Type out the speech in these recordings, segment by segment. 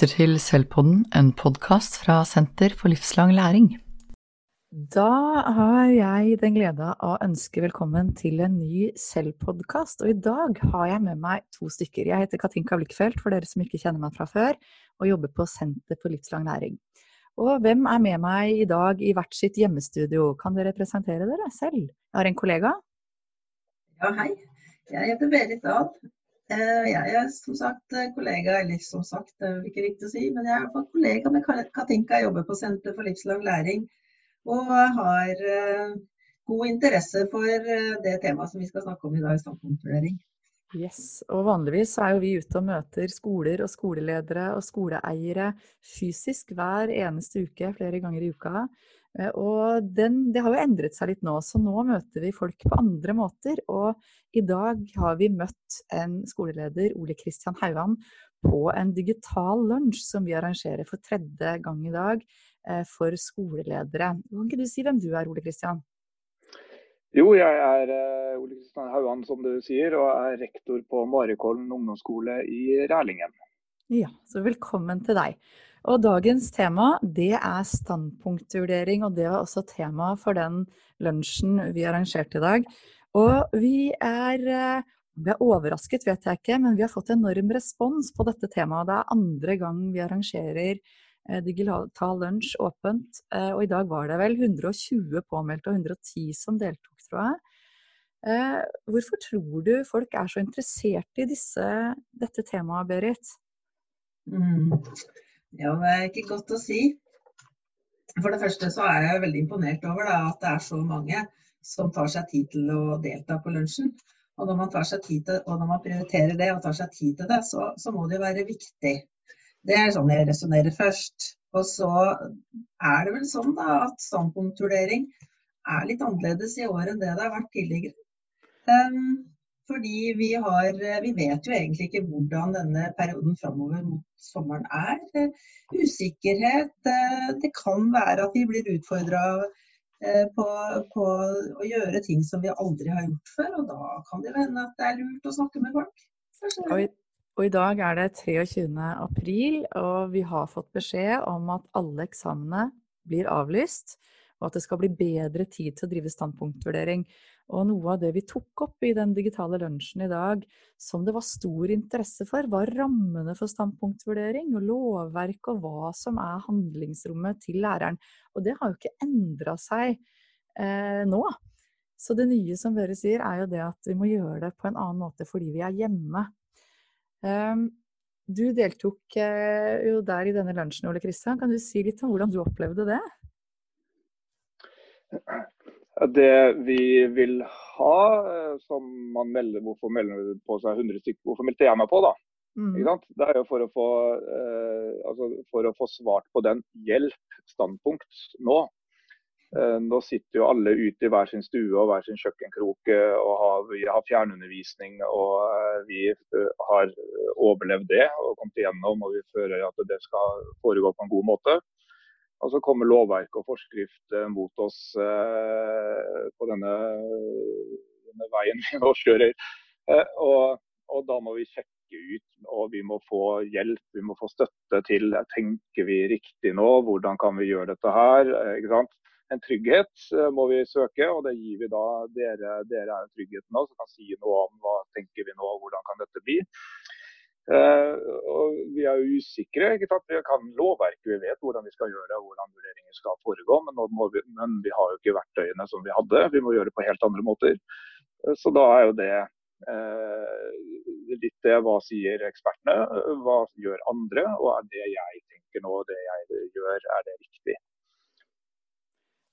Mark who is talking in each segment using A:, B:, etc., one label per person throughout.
A: lytter til Selvpodden, en podkast fra Senter for livslang læring. Da har jeg den glede å ønske velkommen til en ny Selvpodkast. Og i dag har jeg med meg to stykker. Jeg heter Katinka Blikkfeldt, for dere som ikke kjenner meg fra før, og jobber på Senter for livslang læring. Og hvem er med meg i dag i hvert sitt hjemmestudio? Kan dere presentere dere selv? Jeg har en kollega.
B: Ja, hei. Jeg heter Berit Dahl. Eh, jeg er som sagt eh, kollega, eller som sagt, det er ikke riktig å si, men jeg er iallfall kollega med Katinka. Jeg jobber på Senter for livslang læring og har eh, god interesse for det temaet som vi skal snakke om i dag, standpunktvurdering.
A: Yes, og Vanligvis er jo vi ute og møter skoler og skoleledere og skoleeiere fysisk hver eneste uke, flere ganger i uka. Eh, og den, det har jo endret seg litt nå, så nå møter vi folk på andre måter. Og i dag har vi møtt en skoleleder, Ole Kristian Haugan, på en digital lunsj som vi arrangerer for tredje gang i dag eh, for skoleledere. Kan ikke du si hvem du er, Ole Kristian?
C: Jo, jeg er eh, Ole Kristian Haugan, som du sier, og er rektor på Marikollen ungdomsskole i Rælingen.
A: Ja, så velkommen til deg. Og dagens tema det er standpunktvurdering, og det var også tema for den lunsjen vi arrangerte i dag. Og vi er, eh, vi er overrasket, vet jeg ikke, men vi har fått enorm respons på dette temaet. Det er andre gang vi arrangerer eh, digital lunsj åpent, eh, og i dag var det vel 120 påmeldte og 110 som deltok, tror jeg. Hvorfor tror du folk er så interessert i disse, dette temaet, Berit?
B: Mm. Ja, det er ikke godt å si. For det første så er jeg veldig imponert over da, at det er så mange som tar seg tid til å delta på lunsjen. Og når man tar seg tid til, og når man prioriterer det og tar seg tid til det, så, så må det jo være viktig. Det er sånn jeg resonnerer først. Og så er det vel sånn da at standpunktvurdering er litt annerledes i år enn det det har vært tidligere. Um, fordi vi, har, vi vet jo egentlig ikke hvordan denne perioden framover mot sommeren er. Usikkerhet. Det kan være at vi blir utfordra eh, på, på, å gjøre ting som vi aldri har gjort før. Og da kan det hende at det er lurt å snakke med folk.
A: Og i, og i dag er det 23. april, og vi har fått beskjed om at alle eksamene blir avlyst og at det skal bli bedre tid til å drive standpunktvurdering. Og noe av det vi tok opp i den digitale lunsjen i dag, som det var stor interesse for, var rammene for standpunktvurdering og lovverk og hva som er handlingsrommet til læreren. Og det har jo ikke endra seg eh, nå. Så det nye som dere sier, er jo det at vi må gjøre det på en annen måte fordi vi er hjemme. Um, du deltok eh, jo der i denne lunsjen, Ole Kristian. Kan du si litt om hvordan du opplevde det?
C: Det vi vil ha, eh, som man melder Hvorfor melder på seg 100 stykker? Hvorfor meldte jeg meg på, da? Mm. Det er jo for å, få, eh, altså for å få svart på den hjelp-standpunkt nå. Eh, nå sitter jo alle ute i hver sin stue og hver sin kjøkkenkrok og har, vi har fjernundervisning. Og eh, vi eh, har overlevd det og kommet igjennom og vi føler at det skal foregå på en god måte. Og så kommer lovverk og forskrift eh, mot oss eh, på denne, denne, veien vi nå kjører. Eh, og, og, da må vi sjekke ut, og vi må få hjelp, vi må få støtte til tenker vi riktig nå, hvordan kan vi gjøre dette her. ikke sant? En trygghet må vi søke, og det gir vi da dere. Dere er tryggheten nå, som kan si noe om hva tenker vi nå, hvordan kan dette bli. Uh, og vi er jo usikre. ikke sant? Vi kan lovverket, vi vet hvordan vi skal gjøre hvordan vurderinger skal foregå. Men, vi, men, vi, har jo ikke verktøyene som vi hadde. Vi må gjøre det på helt andre måter. Uh, så da er jo det eh, litt det hva sier ekspertene, hva gjør andre, og er det jeg tenker nå, det jeg gjør, er det riktig?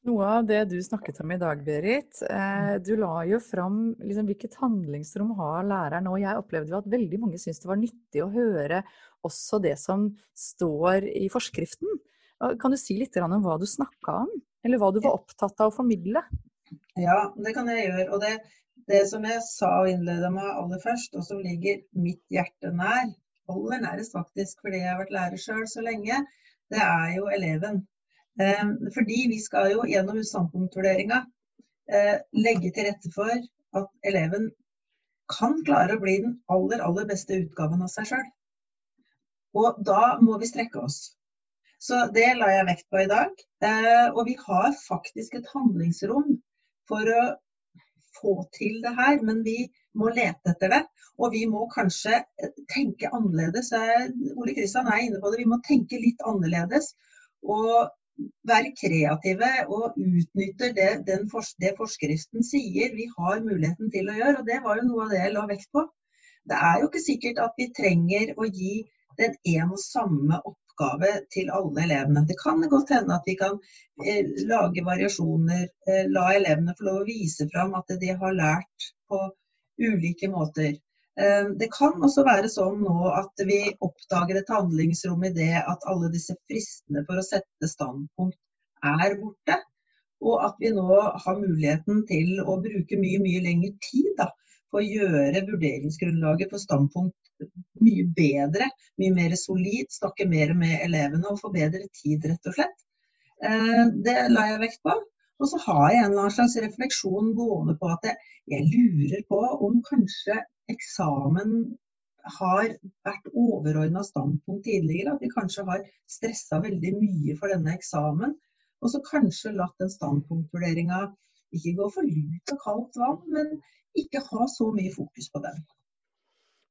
A: Noe av det du snakket om i dag, Berit, eh, du la jo fram liksom, hvilket handlingsrom har læreren. Og jeg opplevde jo at veldig mange syntes det var nyttig å høre også det som står i forskriften. Kan du si litt om hva du snakka om, eller hva du var opptatt av å formidle?
B: Ja, det kan jeg gjøre. Og det, det som jeg sa og innleda med aller først, og som ligger mitt hjerte nær, aller nærest faktisk fordi jeg har vært lærer sjøl så lenge, det er jo eleven. Ehm, fordi vi skal jo gjennom standpunktvurderinga eh, legge til rette for at eleven kan klare å bli den aller, aller beste utgaven av seg sjøl. Og da må vi strekke oss. Så det la jeg vekt på i dag. Eh, og vi har faktisk et handlingsrom for å få til det her, men vi må lete etter det. Og vi må kanskje tenke annerledes. Ole Kristian er inne på det. Vi må tenke litt annerledes. Og være kreative og utnytte det, den, det forskriften sier vi har muligheten til å gjøre. Og det var jo noe av det jeg la vekt på. Det er jo ikke sikkert at vi trenger å gi den en og samme oppgave til alle elevene. Det kan godt hende at vi kan eh, lage variasjoner, eh, la elevene få lov å vise fram at de har lært på ulike måter. Eh, det kan også være sånn nå at vi oppdager et handlingsrom i det at alle disse fristene for å sette standpunkt er borte. Og at vi nå har muligheten til å bruke mye, mye lengre tid da, for å gjøre vurderingsgrunnlaget for standpunkt mye bedre, mye mer solid, snakke mer med elevene og få bedre tid, rett og slett. Eh, det la jeg vekt på. Og så har jeg en slags refleksjon gående på at jeg, jeg lurer på om kanskje eksamen har vært overordna standpunkt tidligere. At vi kanskje har stressa veldig mye for denne eksamen. Og så kanskje latt den standpunktvurderinga ikke gå for lut og kaldt vann, men ikke ha så mye fokus på den.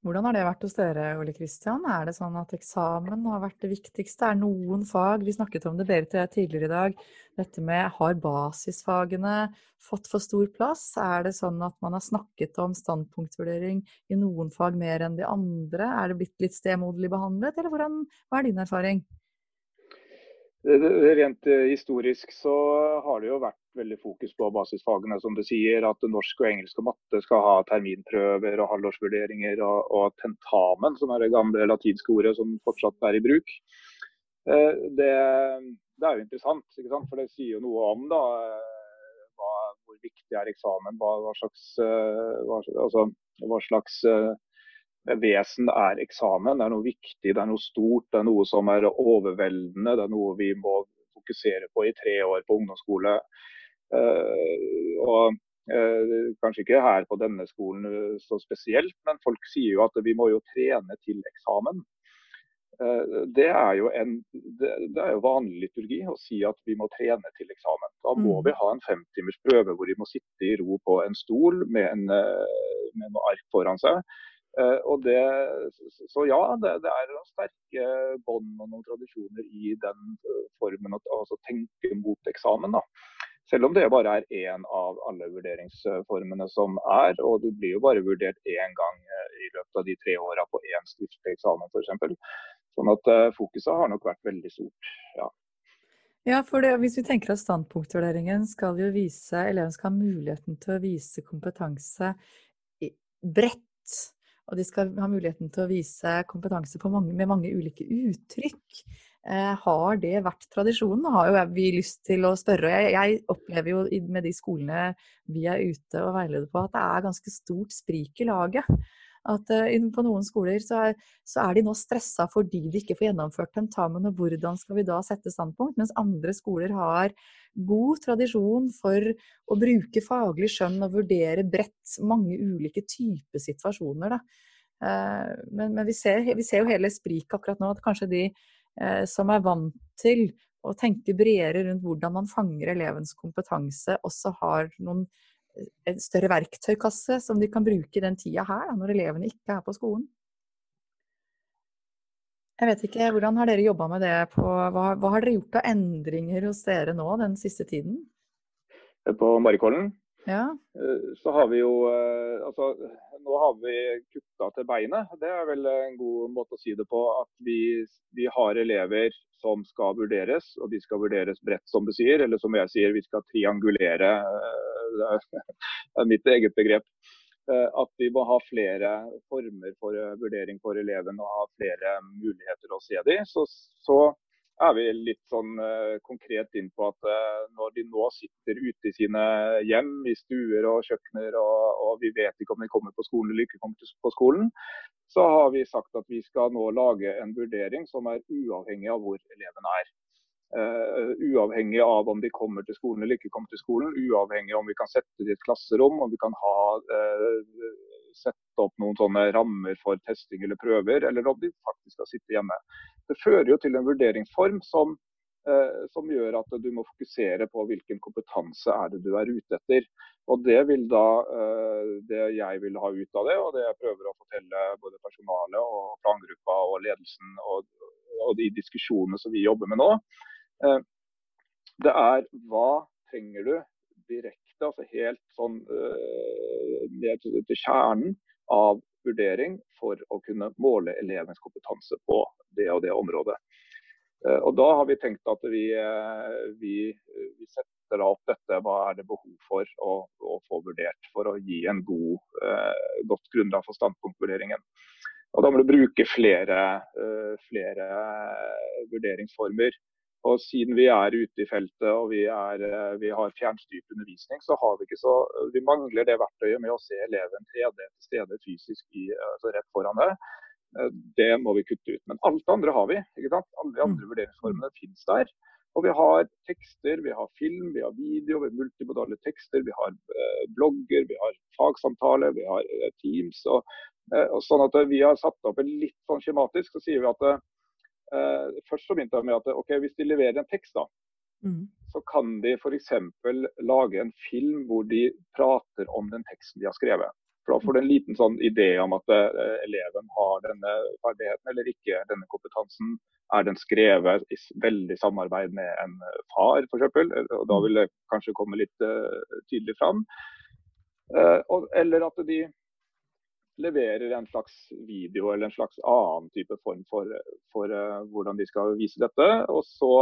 A: Hvordan har det vært hos dere, Ole Kristian? Er det sånn at eksamen har vært det viktigste? Er noen fag Vi snakket om det Berit og jeg tidligere i dag. Dette med har basisfagene fått for stor plass? Er det sånn at man har snakket om standpunktvurdering i noen fag mer enn de andre? Er det blitt litt stemoderlig behandlet, eller hvordan, hva er din erfaring?
C: Rent eh, historisk så har det jo vært veldig fokus på basisfagene, som du sier. At norsk og engelsk og matte skal ha terminprøver og halvårsvurderinger og, og tentamen, som er det gamle latinske ordet som fortsatt er i bruk. Eh, det, det er jo interessant, for det sier jo noe om da, hva, hvor viktig er eksamen. Hva, hva slags, hva, altså, hva slags vesen er eksamen. Det er noe viktig, det er noe stort, det er noe som er overveldende. Det er noe vi må fokusere på i tre år på ungdomsskole. Uh, og uh, Kanskje ikke her på denne skolen uh, så spesielt, men folk sier jo at vi må jo trene til eksamen. Det er, jo en, det, er jo vanlig liturgi å si at vi må trene til eksamen. Da må mm. vi ha en femtimers prøve hvor de må sitte i ro på en stol med, en, med noe ark foran seg Eh, og det, så ja, det, det er noen sterke bånd og noen tradisjoner i den eh, formen å altså tenke mot eksamen. da. Selv om det bare er én av alle vurderingsformene som er, og du blir jo bare vurdert én gang eh, i løpet av de tre åra på én skriftlig eksamen f.eks. Sånn at fokuset har nok vært veldig stort. ja.
A: Ja, for det, Hvis vi tenker at standpunktvurderingen skal jo vise, eleven skal ha muligheten til å vise kompetanse bredt og de skal ha muligheten til å vise kompetanse mange, med mange ulike uttrykk. Eh, har det vært tradisjonen? Har jo vi lyst til å spørre. Jeg, jeg opplever jo med de skolene vi er ute og veileder på, at det er ganske stort sprik i laget. At uh, på noen skoler så er, så er, de nå stressa fordi de ikke får gjennomført tentamen, og hvordan skal vi da sette standpunkt? Mens andre skoler har god tradisjon for å bruke faglig skjønn og vurdere bredt mange ulike typer situasjoner. Uh, men, men vi, ser, vi, ser, jo hele spriket akkurat nå, at kanskje de uh, som er vant til å tenke bredere rundt hvordan man fanger elevens kompetanse, også har noen en større verktøykasse som de kan bruke den tida her, når elevene ikke er på skolen. Jeg vet ikke, Hvordan har dere jobba med det? På, hva, hva, har dere gjort av endringer hos dere nå den siste tiden?
C: På Marikollen?
A: Ja.
C: Eh, så har vi jo eh, Altså, nå har vi kutta til beinet. Det er vel en god måte å si det på. At vi, vi har elever som skal vurderes, og de skal vurderes bredt, som du sier. Eller som jeg sier, vi skal triangulere eh, det er mitt eget begrep. Eh, at vi må ha flere former for eh, vurdering for eleven og ha flere muligheter å se dem. Så, så er vi litt sånn uh, konkret inn på at når de nå sitter ute i sine hjem, i stuer og kjøkkener, og, og, vi vet ikke om de kommer på skolen eller ikke kommer på skolen, så har vi sagt at vi skal nå lage en vurdering som er uavhengig av hvor eleven er. Uh, uavhengig av om de kommer til skolen eller ikke kommer til skolen, uavhengig om vi kan sette det i et klasserom, om vi kan ha uh, sette opp noen sånne rammer for testing eller prøver, eller om de faktisk skal sitte hjemme. Det fører jo til en vurderingsform som, uh, som gjør at du må fokusere på hvilken kompetanse er det du er ute etter. Og Det vil da, det jeg vil ha ut av det, og det jeg prøver å fortelle både personalet og plangruppa og ledelsen og, og de diskusjonene som vi jobber med nå, det er hva trenger du direkte, altså helt sånn uh, ned til, kjernen av vurdering for å kunne måle elevens kompetanse på det og det området. Uh, og Da har vi tenkt at vi, vi, vi setter opp dette, hva er det behov for å, å få vurdert for å gi en god, godt grunnlag for standpunktvurderingen. Og Da må du bruke flere, flere vurderingsformer. Og Siden vi er ute i feltet og vi, er, eh, vi har fjernstyrt undervisning, så har vi ikke så, vi mangler det verktøyet med å se eleven 3D til stede fysisk i, altså rett foran deg. Eh, det må vi kutte ut. Men alt det andre har vi. ikke sant? Alle de andre mm. vurderingsformene finnes der. Og vi har tekster, vi har film, vi har video, vi har multimodale tekster, vi har eh, blogger, vi har fagsamtaler, vi har eh, Teams. Og, eh, og sånn at Vi har satt opp en litt sånn skjematisk, så sier vi at eh, eh, først så begynte jeg med at ok, hvis de leverer en tekst, da, mm. så kan de f.eks. lage en film hvor de prater om den teksten de har skrevet. For Da får du en liten sånn idé om at eh, eleven har denne ferdigheten eller ikke, denne kompetansen. Er den skrevet i veldig samarbeid med en far, f.eks.? Og da vil det kanskje komme litt uh, tydelig fram. Uh, og, eller at de leverer en slags video eller en slags annen type form for, for uh, hvordan de skal vise dette. Og så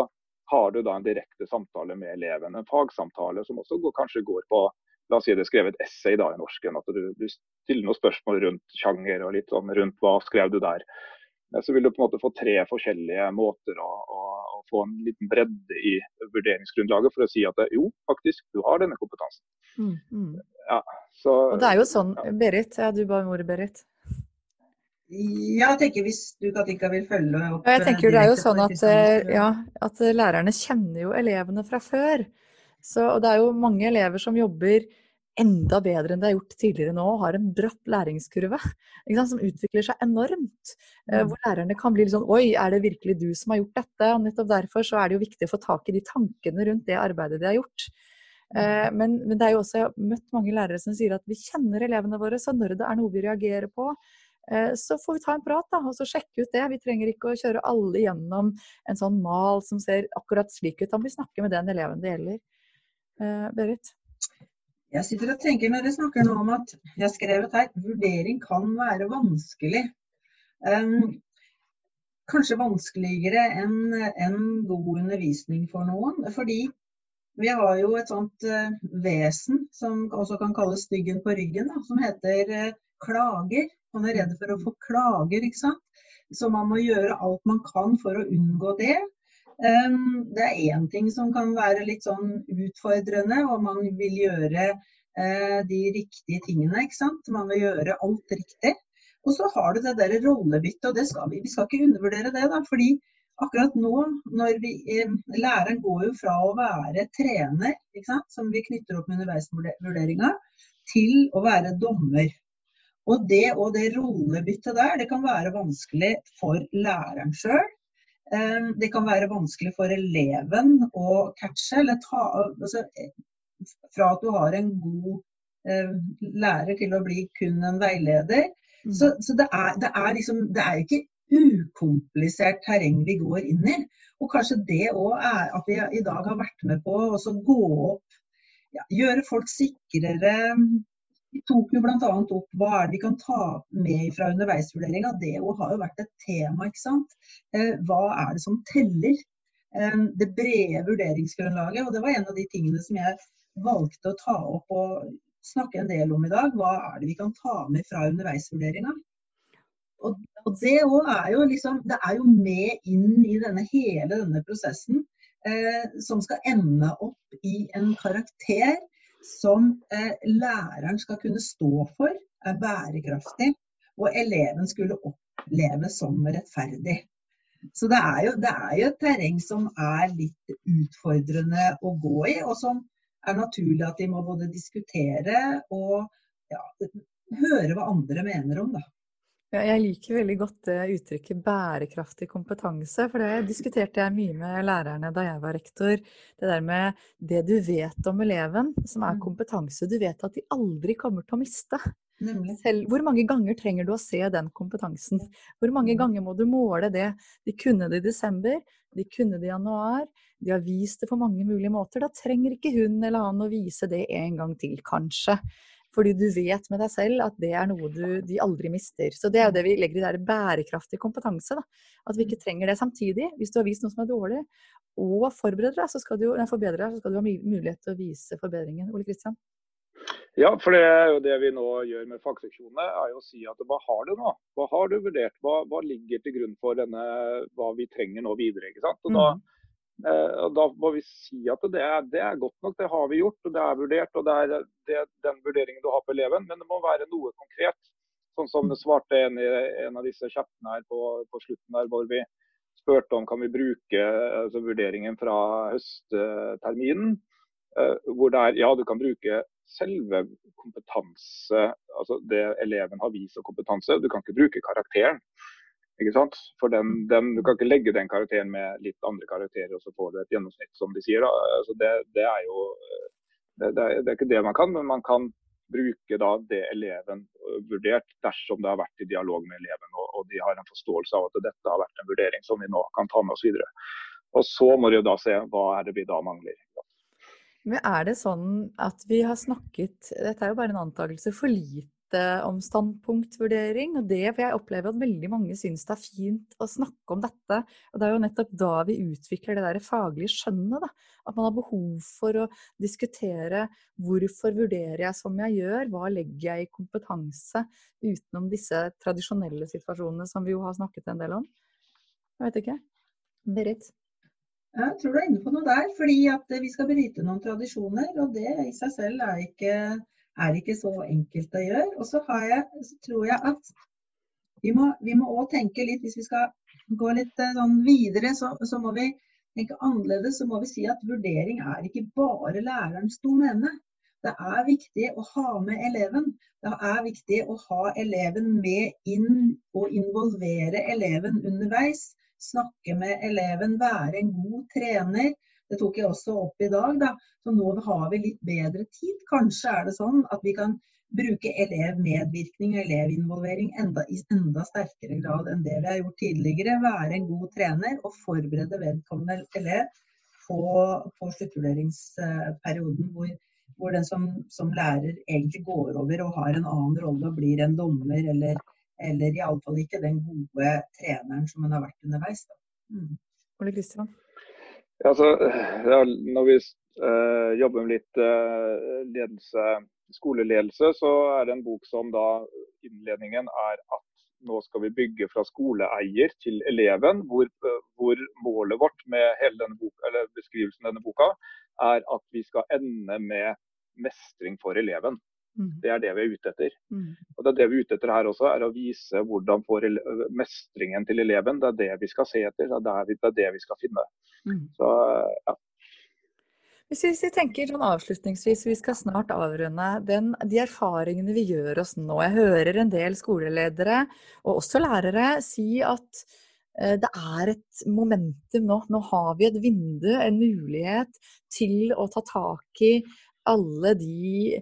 C: har du da en direkte samtale med eleven, en fagsamtale som også går, kanskje går på La oss si det er skrevet et essay da i norsken. At du, du stiller noen spørsmål rundt sjanger og litt sånn rundt hva skrev du der. Så vil du på en måte få tre forskjellige måter å, å, å få en liten bredde i vurderingsgrunnlaget for å si at jo, faktisk, du har denne kompetansen. Mm, mm.
A: Ja, så, og det er jo sånn, Berit, ja, du ba om ordet, Berit.
B: Ja, jeg tenker hvis du Katinka vil følge opp
A: ja, jeg tenker Det er jo sånn at, eh, ja, at lærerne kjenner jo elevene fra før. Så, og det er jo mange elever som jobber enda bedre enn det har gjort tidligere nå, og har en bratt læringskurve som utvikler seg enormt. Eh, mm. Hvor lærerne kan bli litt sånn Oi, er det virkelig du som har gjort dette? Og nettopp derfor så er det jo viktig å få tak i de tankene rundt det arbeidet de har gjort. Eh, men, men, det er jo også, jeg har møtt mange lærere som sier at vi kjenner elevene våre, så når det er noe vi reagerer på, eh, så får vi ta en prat da, og så sjekke ut det. Vi trenger ikke å kjøre alle gjennom en sånn mal som ser akkurat slik ut. Da må vi snakke med den eleven det gjelder. Eh, Berit?
B: Jeg sitter og tenker når dere snakker nå om at jeg har skrevet her vurdering kan være vanskelig. Um, kanskje vanskeligere enn en god undervisning for noen. Fordi vi har jo et sånt uh, vesen som også kan kalles styggen på ryggen, da, som heter uh, klager. Man er redd for å få klager, ikke sant. Så man må gjøre alt man kan for å unngå det. Um, det er én ting som kan være litt sånn utfordrende, og man vil gjøre uh, de riktige tingene. ikke sant? Man vil gjøre alt riktig. Og så har du det der rollebyttet, og skal vi, vi skal ikke undervurdere det. da, fordi akkurat nå, når vi, eh, læreren går jo fra å være trener, som vi knytter opp med underveisvurderinga, til å være dommer. Og det og det rollebyttet der, det kan være vanskelig for læreren sjøl. Eh, det kan være vanskelig for eleven å catche, eller ta altså, Fra at du har en god eh, lærer til å bli kun en veileder. Mm. Så, så det, er, det, er liksom, det er ikke ukomplisert terreng vi går inn i. Og kanskje det òg er at vi i dag har vært med på å gå opp, ja, gjøre folk sikrere. Vi tok jo bl.a. opp hva er det vi kan ta med fra underveisvurderinga. Det har jo vært et tema. ikke sant? Eh, hva er det som teller? Eh, det brede vurderingsgrunnlaget. Og det var en av de tingene som jeg valgte å ta opp og snakke en del om i dag. Hva er det vi kan ta med fra underveisvurderinga? Og, og det òg er jo liksom Det er jo med inn i denne hele denne prosessen eh, som skal ende opp i en karakter som eh, læreren skal kunne stå for, er bærekraftig, og eleven skulle oppleve som rettferdig. Så det er, jo, det er jo et terreng som er litt utfordrende å gå i, og som er naturlig at de må både diskutere og ja, høre hva andre mener om, da.
A: Ja, jeg liker veldig godt det uttrykket bærekraftig kompetanse, for det diskuterte jeg mye med lærerne da jeg var rektor. Det der med det du vet om eleven, som er mm. kompetanse du vet at de aldri kommer til å miste. Selv, hvor mange ganger trenger du å se den kompetansen? Hvor mange mm. ganger må du måle det? De kunne det i desember, de kunne det i januar, de har vist det på mange mulige måter. Da trenger ikke hun eller han å vise det en gang til, kanskje. Fordi du vet med deg selv at det er noe du, de aldri mister. Så det er jo det vi legger i det bærekraftig kompetanse. Da. At vi ikke trenger det samtidig. Hvis du har vist noe som er dårlig, og forbereder deg, så skal du, nei, forbedrer deg, så skal du ha mulighet til å vise forbedringen. Ole Kristian?
C: Ja, for det er jo det vi nå gjør med fagseksjonene, er jo å si at hva har du nå? Hva har du vurdert? Hva, hva ligger til grunn for denne, hva vi trenger nå videre? ikke sant? Og da, mm. Eh, og Da må vi si at det er, det er, godt nok, det har vi gjort og det er vurdert. og Det er det, den vurderingen du har på eleven, men det må være noe konkret. Sånn som det svarte en en av disse chattene her på, på slutten, der, hvor vi spurte om kan vi bruke altså, vurderingen fra høstterminen. Uh, hvor det er ja, du kan bruke selve kompetanse, altså det eleven har vist av kompetanse. Du kan ikke bruke karakteren. Ikke sant? For den, den, Du kan ikke legge den karakteren med litt andre karakterer og så får du et gjennomsnitt, som de sier. Altså det, det, er jo det, det, er, ikke det man kan, men man kan bruke da det eleven vurdert dersom det har vært i dialog med eleven og, og de har en forståelse av at dette har vært en vurdering som vi nå kan ta med oss videre. Og Så må de jo da se hva er det vi da mangler.
A: Men er det sånn at vi har snakket, dette er jo bare en antakelse, for lite om standpunktvurdering. og det, for Jeg opplever at veldig mange syns det er fint å snakke om dette. og Det er jo nettopp da vi utvikler det der faglige skjønnet. Da. At man har behov for å diskutere hvorfor vurderer jeg som jeg gjør, hva legger jeg i kompetanse utenom disse tradisjonelle situasjonene som vi jo har snakket en del om. Jeg vet ikke. Berit?
B: Jeg tror du er inne på noe der, fordi at vi skal bryte noen tradisjoner. Og det i seg selv er ikke er ikke så enkelt å gjøre. Og så, jeg, så tror jeg at vi må, vi tenke litt, hvis vi skal gå litt eh, sånn videre, så, så, må vi tenke annerledes. Så må vi si at vurdering er ikke bare lærerens domene. Det er viktig å ha med eleven. Det er viktig å ha eleven med inn og involvere eleven underveis. Snakke med eleven, være en god trener. Det tok jeg også opp i dag. Da. Så nå har vi litt bedre tid. Kanskje er det sånn at vi kan bruke elevmedvirkning og elevinvolvering enda, i enda sterkere grad enn det vi har gjort tidligere. Være en god trener og forberede vedkommende elev på, på sluttvurderingsperioden. Hvor, hvor den som, som, lærer egentlig går over og har en annen rolle og blir en dommer, eller, eller iallfall ikke den gode treneren som hun har vært underveis.
A: Mm. Ole Kristian?
C: Altså, ja, når vi uh, jobber med litt uh, ledelse, skoleledelse, så er det en bok som da innledningen er at nå skal vi bygge fra skoleeier til eleven. Hvor, uh, hvor målet vårt med hele denne boka, beskrivelsen av denne boka er at vi skal ende med mestring for eleven. Mm. Det er det vi er ute etter. Mm. Og Det er det vi er ute etter her også, er å vise hvordan får mestringen til eleven. Det er det vi skal se etter, det er det, er det vi skal finne. Mm. Så, ja.
A: Hvis vi tenker sånn avslutningsvis, vi skal snart avrunde den, de erfaringene vi gjør oss nå. Jeg hører en del skoleledere, og også lærere, si at eh, det er et momentum nå. Nå har vi et vindu, en mulighet til å ta tak i alle de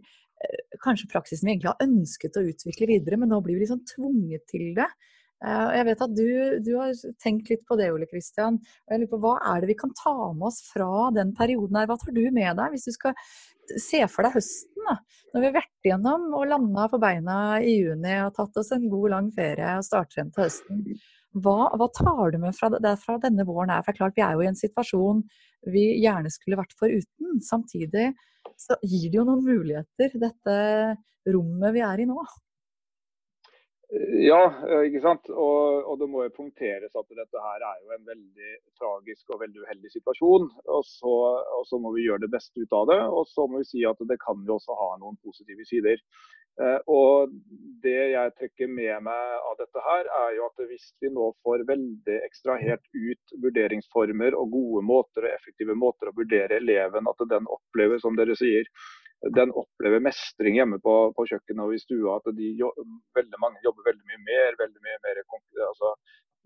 A: kanskje praksisen vi egentlig har ønsket å utvikle videre, men nå blir vi liksom tvunget til det. og jeg vet at du, du, har tenkt litt på det, Ole Kristian. Hva er det vi kan ta med oss fra den perioden her? Hva tar du med deg, hvis du skal se for deg høsten? da? Når vi har vært igjennom og landa på beina i juni og tatt oss en god, lang ferie og starter igjen til høsten. Hva, hva, tar du med fra, fra denne våren Er, For klart, vi er jo i en situasjon vi gjerne skulle vært foruten. Samtidig så gir det jo noen muligheter, dette rommet vi er i nå.
C: Ja, ikke sant. Og, og, det må jo punkteres at dette her er jo en veldig tragisk og veldig uheldig situasjon. Og så, og så må vi gjøre det beste ut av det. Og så må vi si at det kan jo også ha noen positive sider. Eh, og Det jeg trekker med meg av dette, her, er jo at hvis vi nå får veldig ekstrahert ut vurderingsformer og gode måter og effektive måter å vurdere eleven, at den opplever, som dere sier, den opplever mestring hjemme på, på kjøkkenet og i stua. At de, veldig mange jobber veldig mye mer. veldig mye mer altså,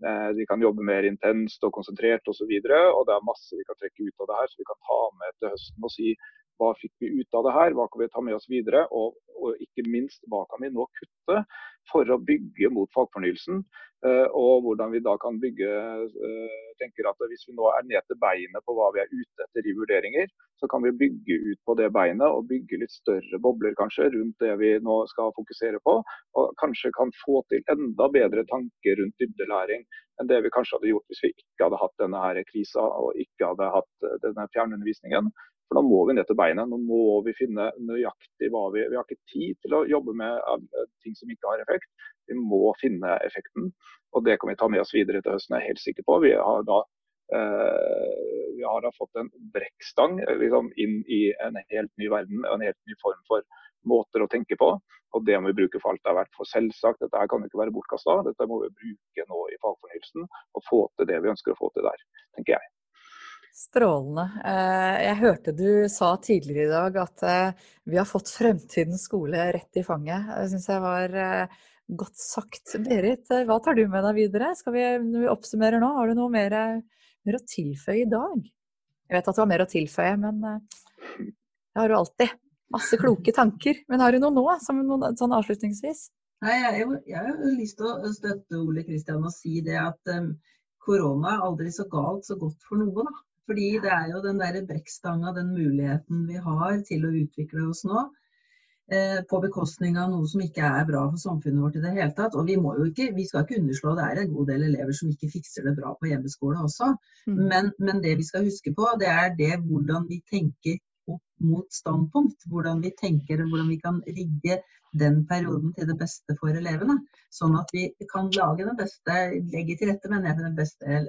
C: eh, De kan jobbe mer intenst og konsentrert osv. Og, så og det er masse vi kan trekke ut av det her, så vi kan ta med til høsten og si hva fikk vi ut av det her, hva kan vi ta med oss videre, og, og ikke minst hva kan vi nå kutte for å bygge mot fagfornyelsen. Uh, og hvordan vi da kan bygge uh, tenker at Hvis vi nå er ned til beinet på hva vi er ute etter i vurderinger, så kan vi bygge ut på det beinet og bygge litt større bobler kanskje rundt det vi nå skal fokusere på. Og kanskje kan få til enda bedre tanker rundt dybdelæring enn det vi kanskje hadde gjort hvis vi ikke hadde hatt denne her krisa og ikke hadde hatt denne fjernundervisningen. For da må vi ned til beinet. Nå må vi finne nøyaktig hva vi Vi har ikke tid til å jobbe med eh, ting som ikke har effekt. Vi må finne effekten. Og det kan vi ta med oss videre til høsten, jeg er helt sikker på. Vi har da, eh, vi har da fått en brekkstang eh, liksom, inn i en helt ny verden, en helt ny form for måter å tenke på. Og det må vi bruke for alt det er verdt. For selvsagt, dette her kan ikke være bortkasta. Dette må vi bruke nå i fagfornyelsen og få til det vi ønsker å få til der, tenker jeg.
A: Strålende. Eh, jeg hørte du sa tidligere i dag at eh, vi har fått fremtidens skole rett i fanget. Det syns jeg var eh, godt sagt. Berit, hva tar du med deg videre? Skal vi, når vi oppsummerer nå, har du noe mer, mer, å tilføye i dag? Jeg vet at du har mer å tilføye, men det har du alltid. Masse kloke tanker. Men har du noe nå, som noen, sånn avslutningsvis?
B: Nei, jeg, jeg, har lyst til å støtte Ole Kristian og si det at um, korona er aldri så galt så godt for noe, da. Fordi det er jo den derre brekkstanga, den muligheten vi har til å utvikle oss nå, eh, på bekostning av noe som ikke er bra for samfunnet vårt i det hele tatt. Og vi, må jo ikke, vi skal ikke underslå det er en god del elever som ikke fikser det bra på hjemmeskole også. Mm. Men, men, det vi skal huske på, det er det hvordan vi tenker mot standpunkt. Hvordan vi tenker, hvordan vi kan rigge den perioden til det beste for elevene. Sånn at vi kan lage den beste, legge til rette med den beste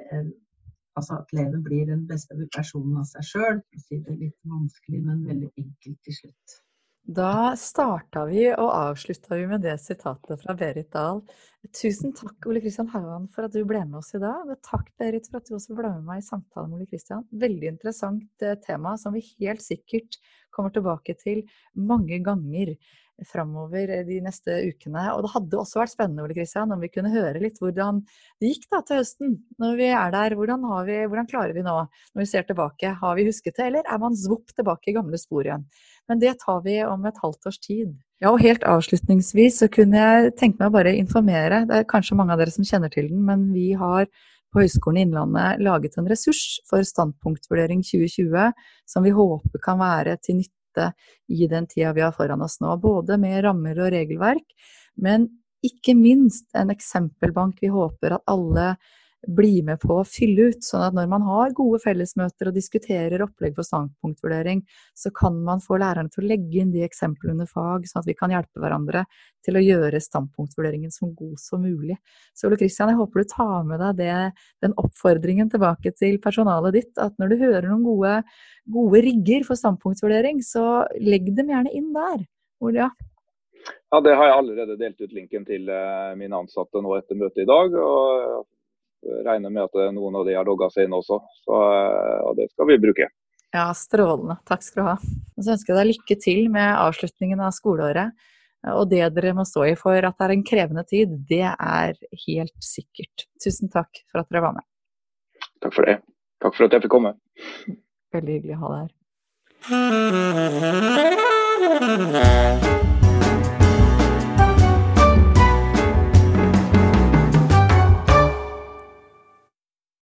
B: Altså at eleven blir den beste versjonen av seg sjøl. Si det litt vanskelig, men veldig enkelt til slutt.
A: Da starta vi og avslutta vi med det sitatet fra Berit Dahl. Tusen takk, Ole Kristian Haugan, for at du ble med oss i dag. Og takk, Berit, for at du også ble med meg i samtalen med Ole Kristian. Veldig interessant eh, tema som vi helt sikkert kommer tilbake til mange ganger framover de neste ukene. Og det hadde også vært spennende Ole Kristian, om vi kunne høre litt hvordan det gikk da til høsten. Når vi er der, hvordan, vi, hvordan, klarer vi nå, når vi ser tilbake? Har vi husket det, eller er man svopp tilbake i gamle spor igjen? Men det tar vi om et halvt års tid. Ja, og helt avslutningsvis så kunne jeg tenke meg å bare informere, det er kanskje mange av dere som kjenner til den, men vi har på Høgskolen Innlandet laget en ressurs for standpunktvurdering 2020 som vi håper kan være til nytte dette i den tida vi har foran oss nå. Både med rammer og regelverk, men ikke minst en eksempelbank vi håper at alle bli med på å fylle ut. Sånn at når man har gode fellesmøter og diskuterer opplegg for standpunktvurdering, så kan man få lærerne til å legge inn de eksemplene under fag, sånn at vi kan hjelpe hverandre til å gjøre standpunktvurderingen så god som mulig. Så Ole Kristian, jeg håper du tar med deg det, den oppfordringen tilbake til personalet ditt, at når du hører noen gode, gode rigger for standpunktvurdering, så legg dem gjerne inn der. Ole, ja.
C: Ja, Det har jeg allerede delt ut linken til eh, mine ansatte nå etter møtet i dag. og regner med at noen av de har logga seg inn også. Så og det skal vi bruke.
A: Ja, strålende. Takk skal du ha. Og så ønsker jeg deg lykke til med avslutningen av skoleåret. Og det dere må stå i for at det er en krevende tid, det er helt sikkert. Tusen takk for at dere var med.
C: Takk for det. Takk for at jeg fikk komme.
A: Veldig hyggelig å ha deg her.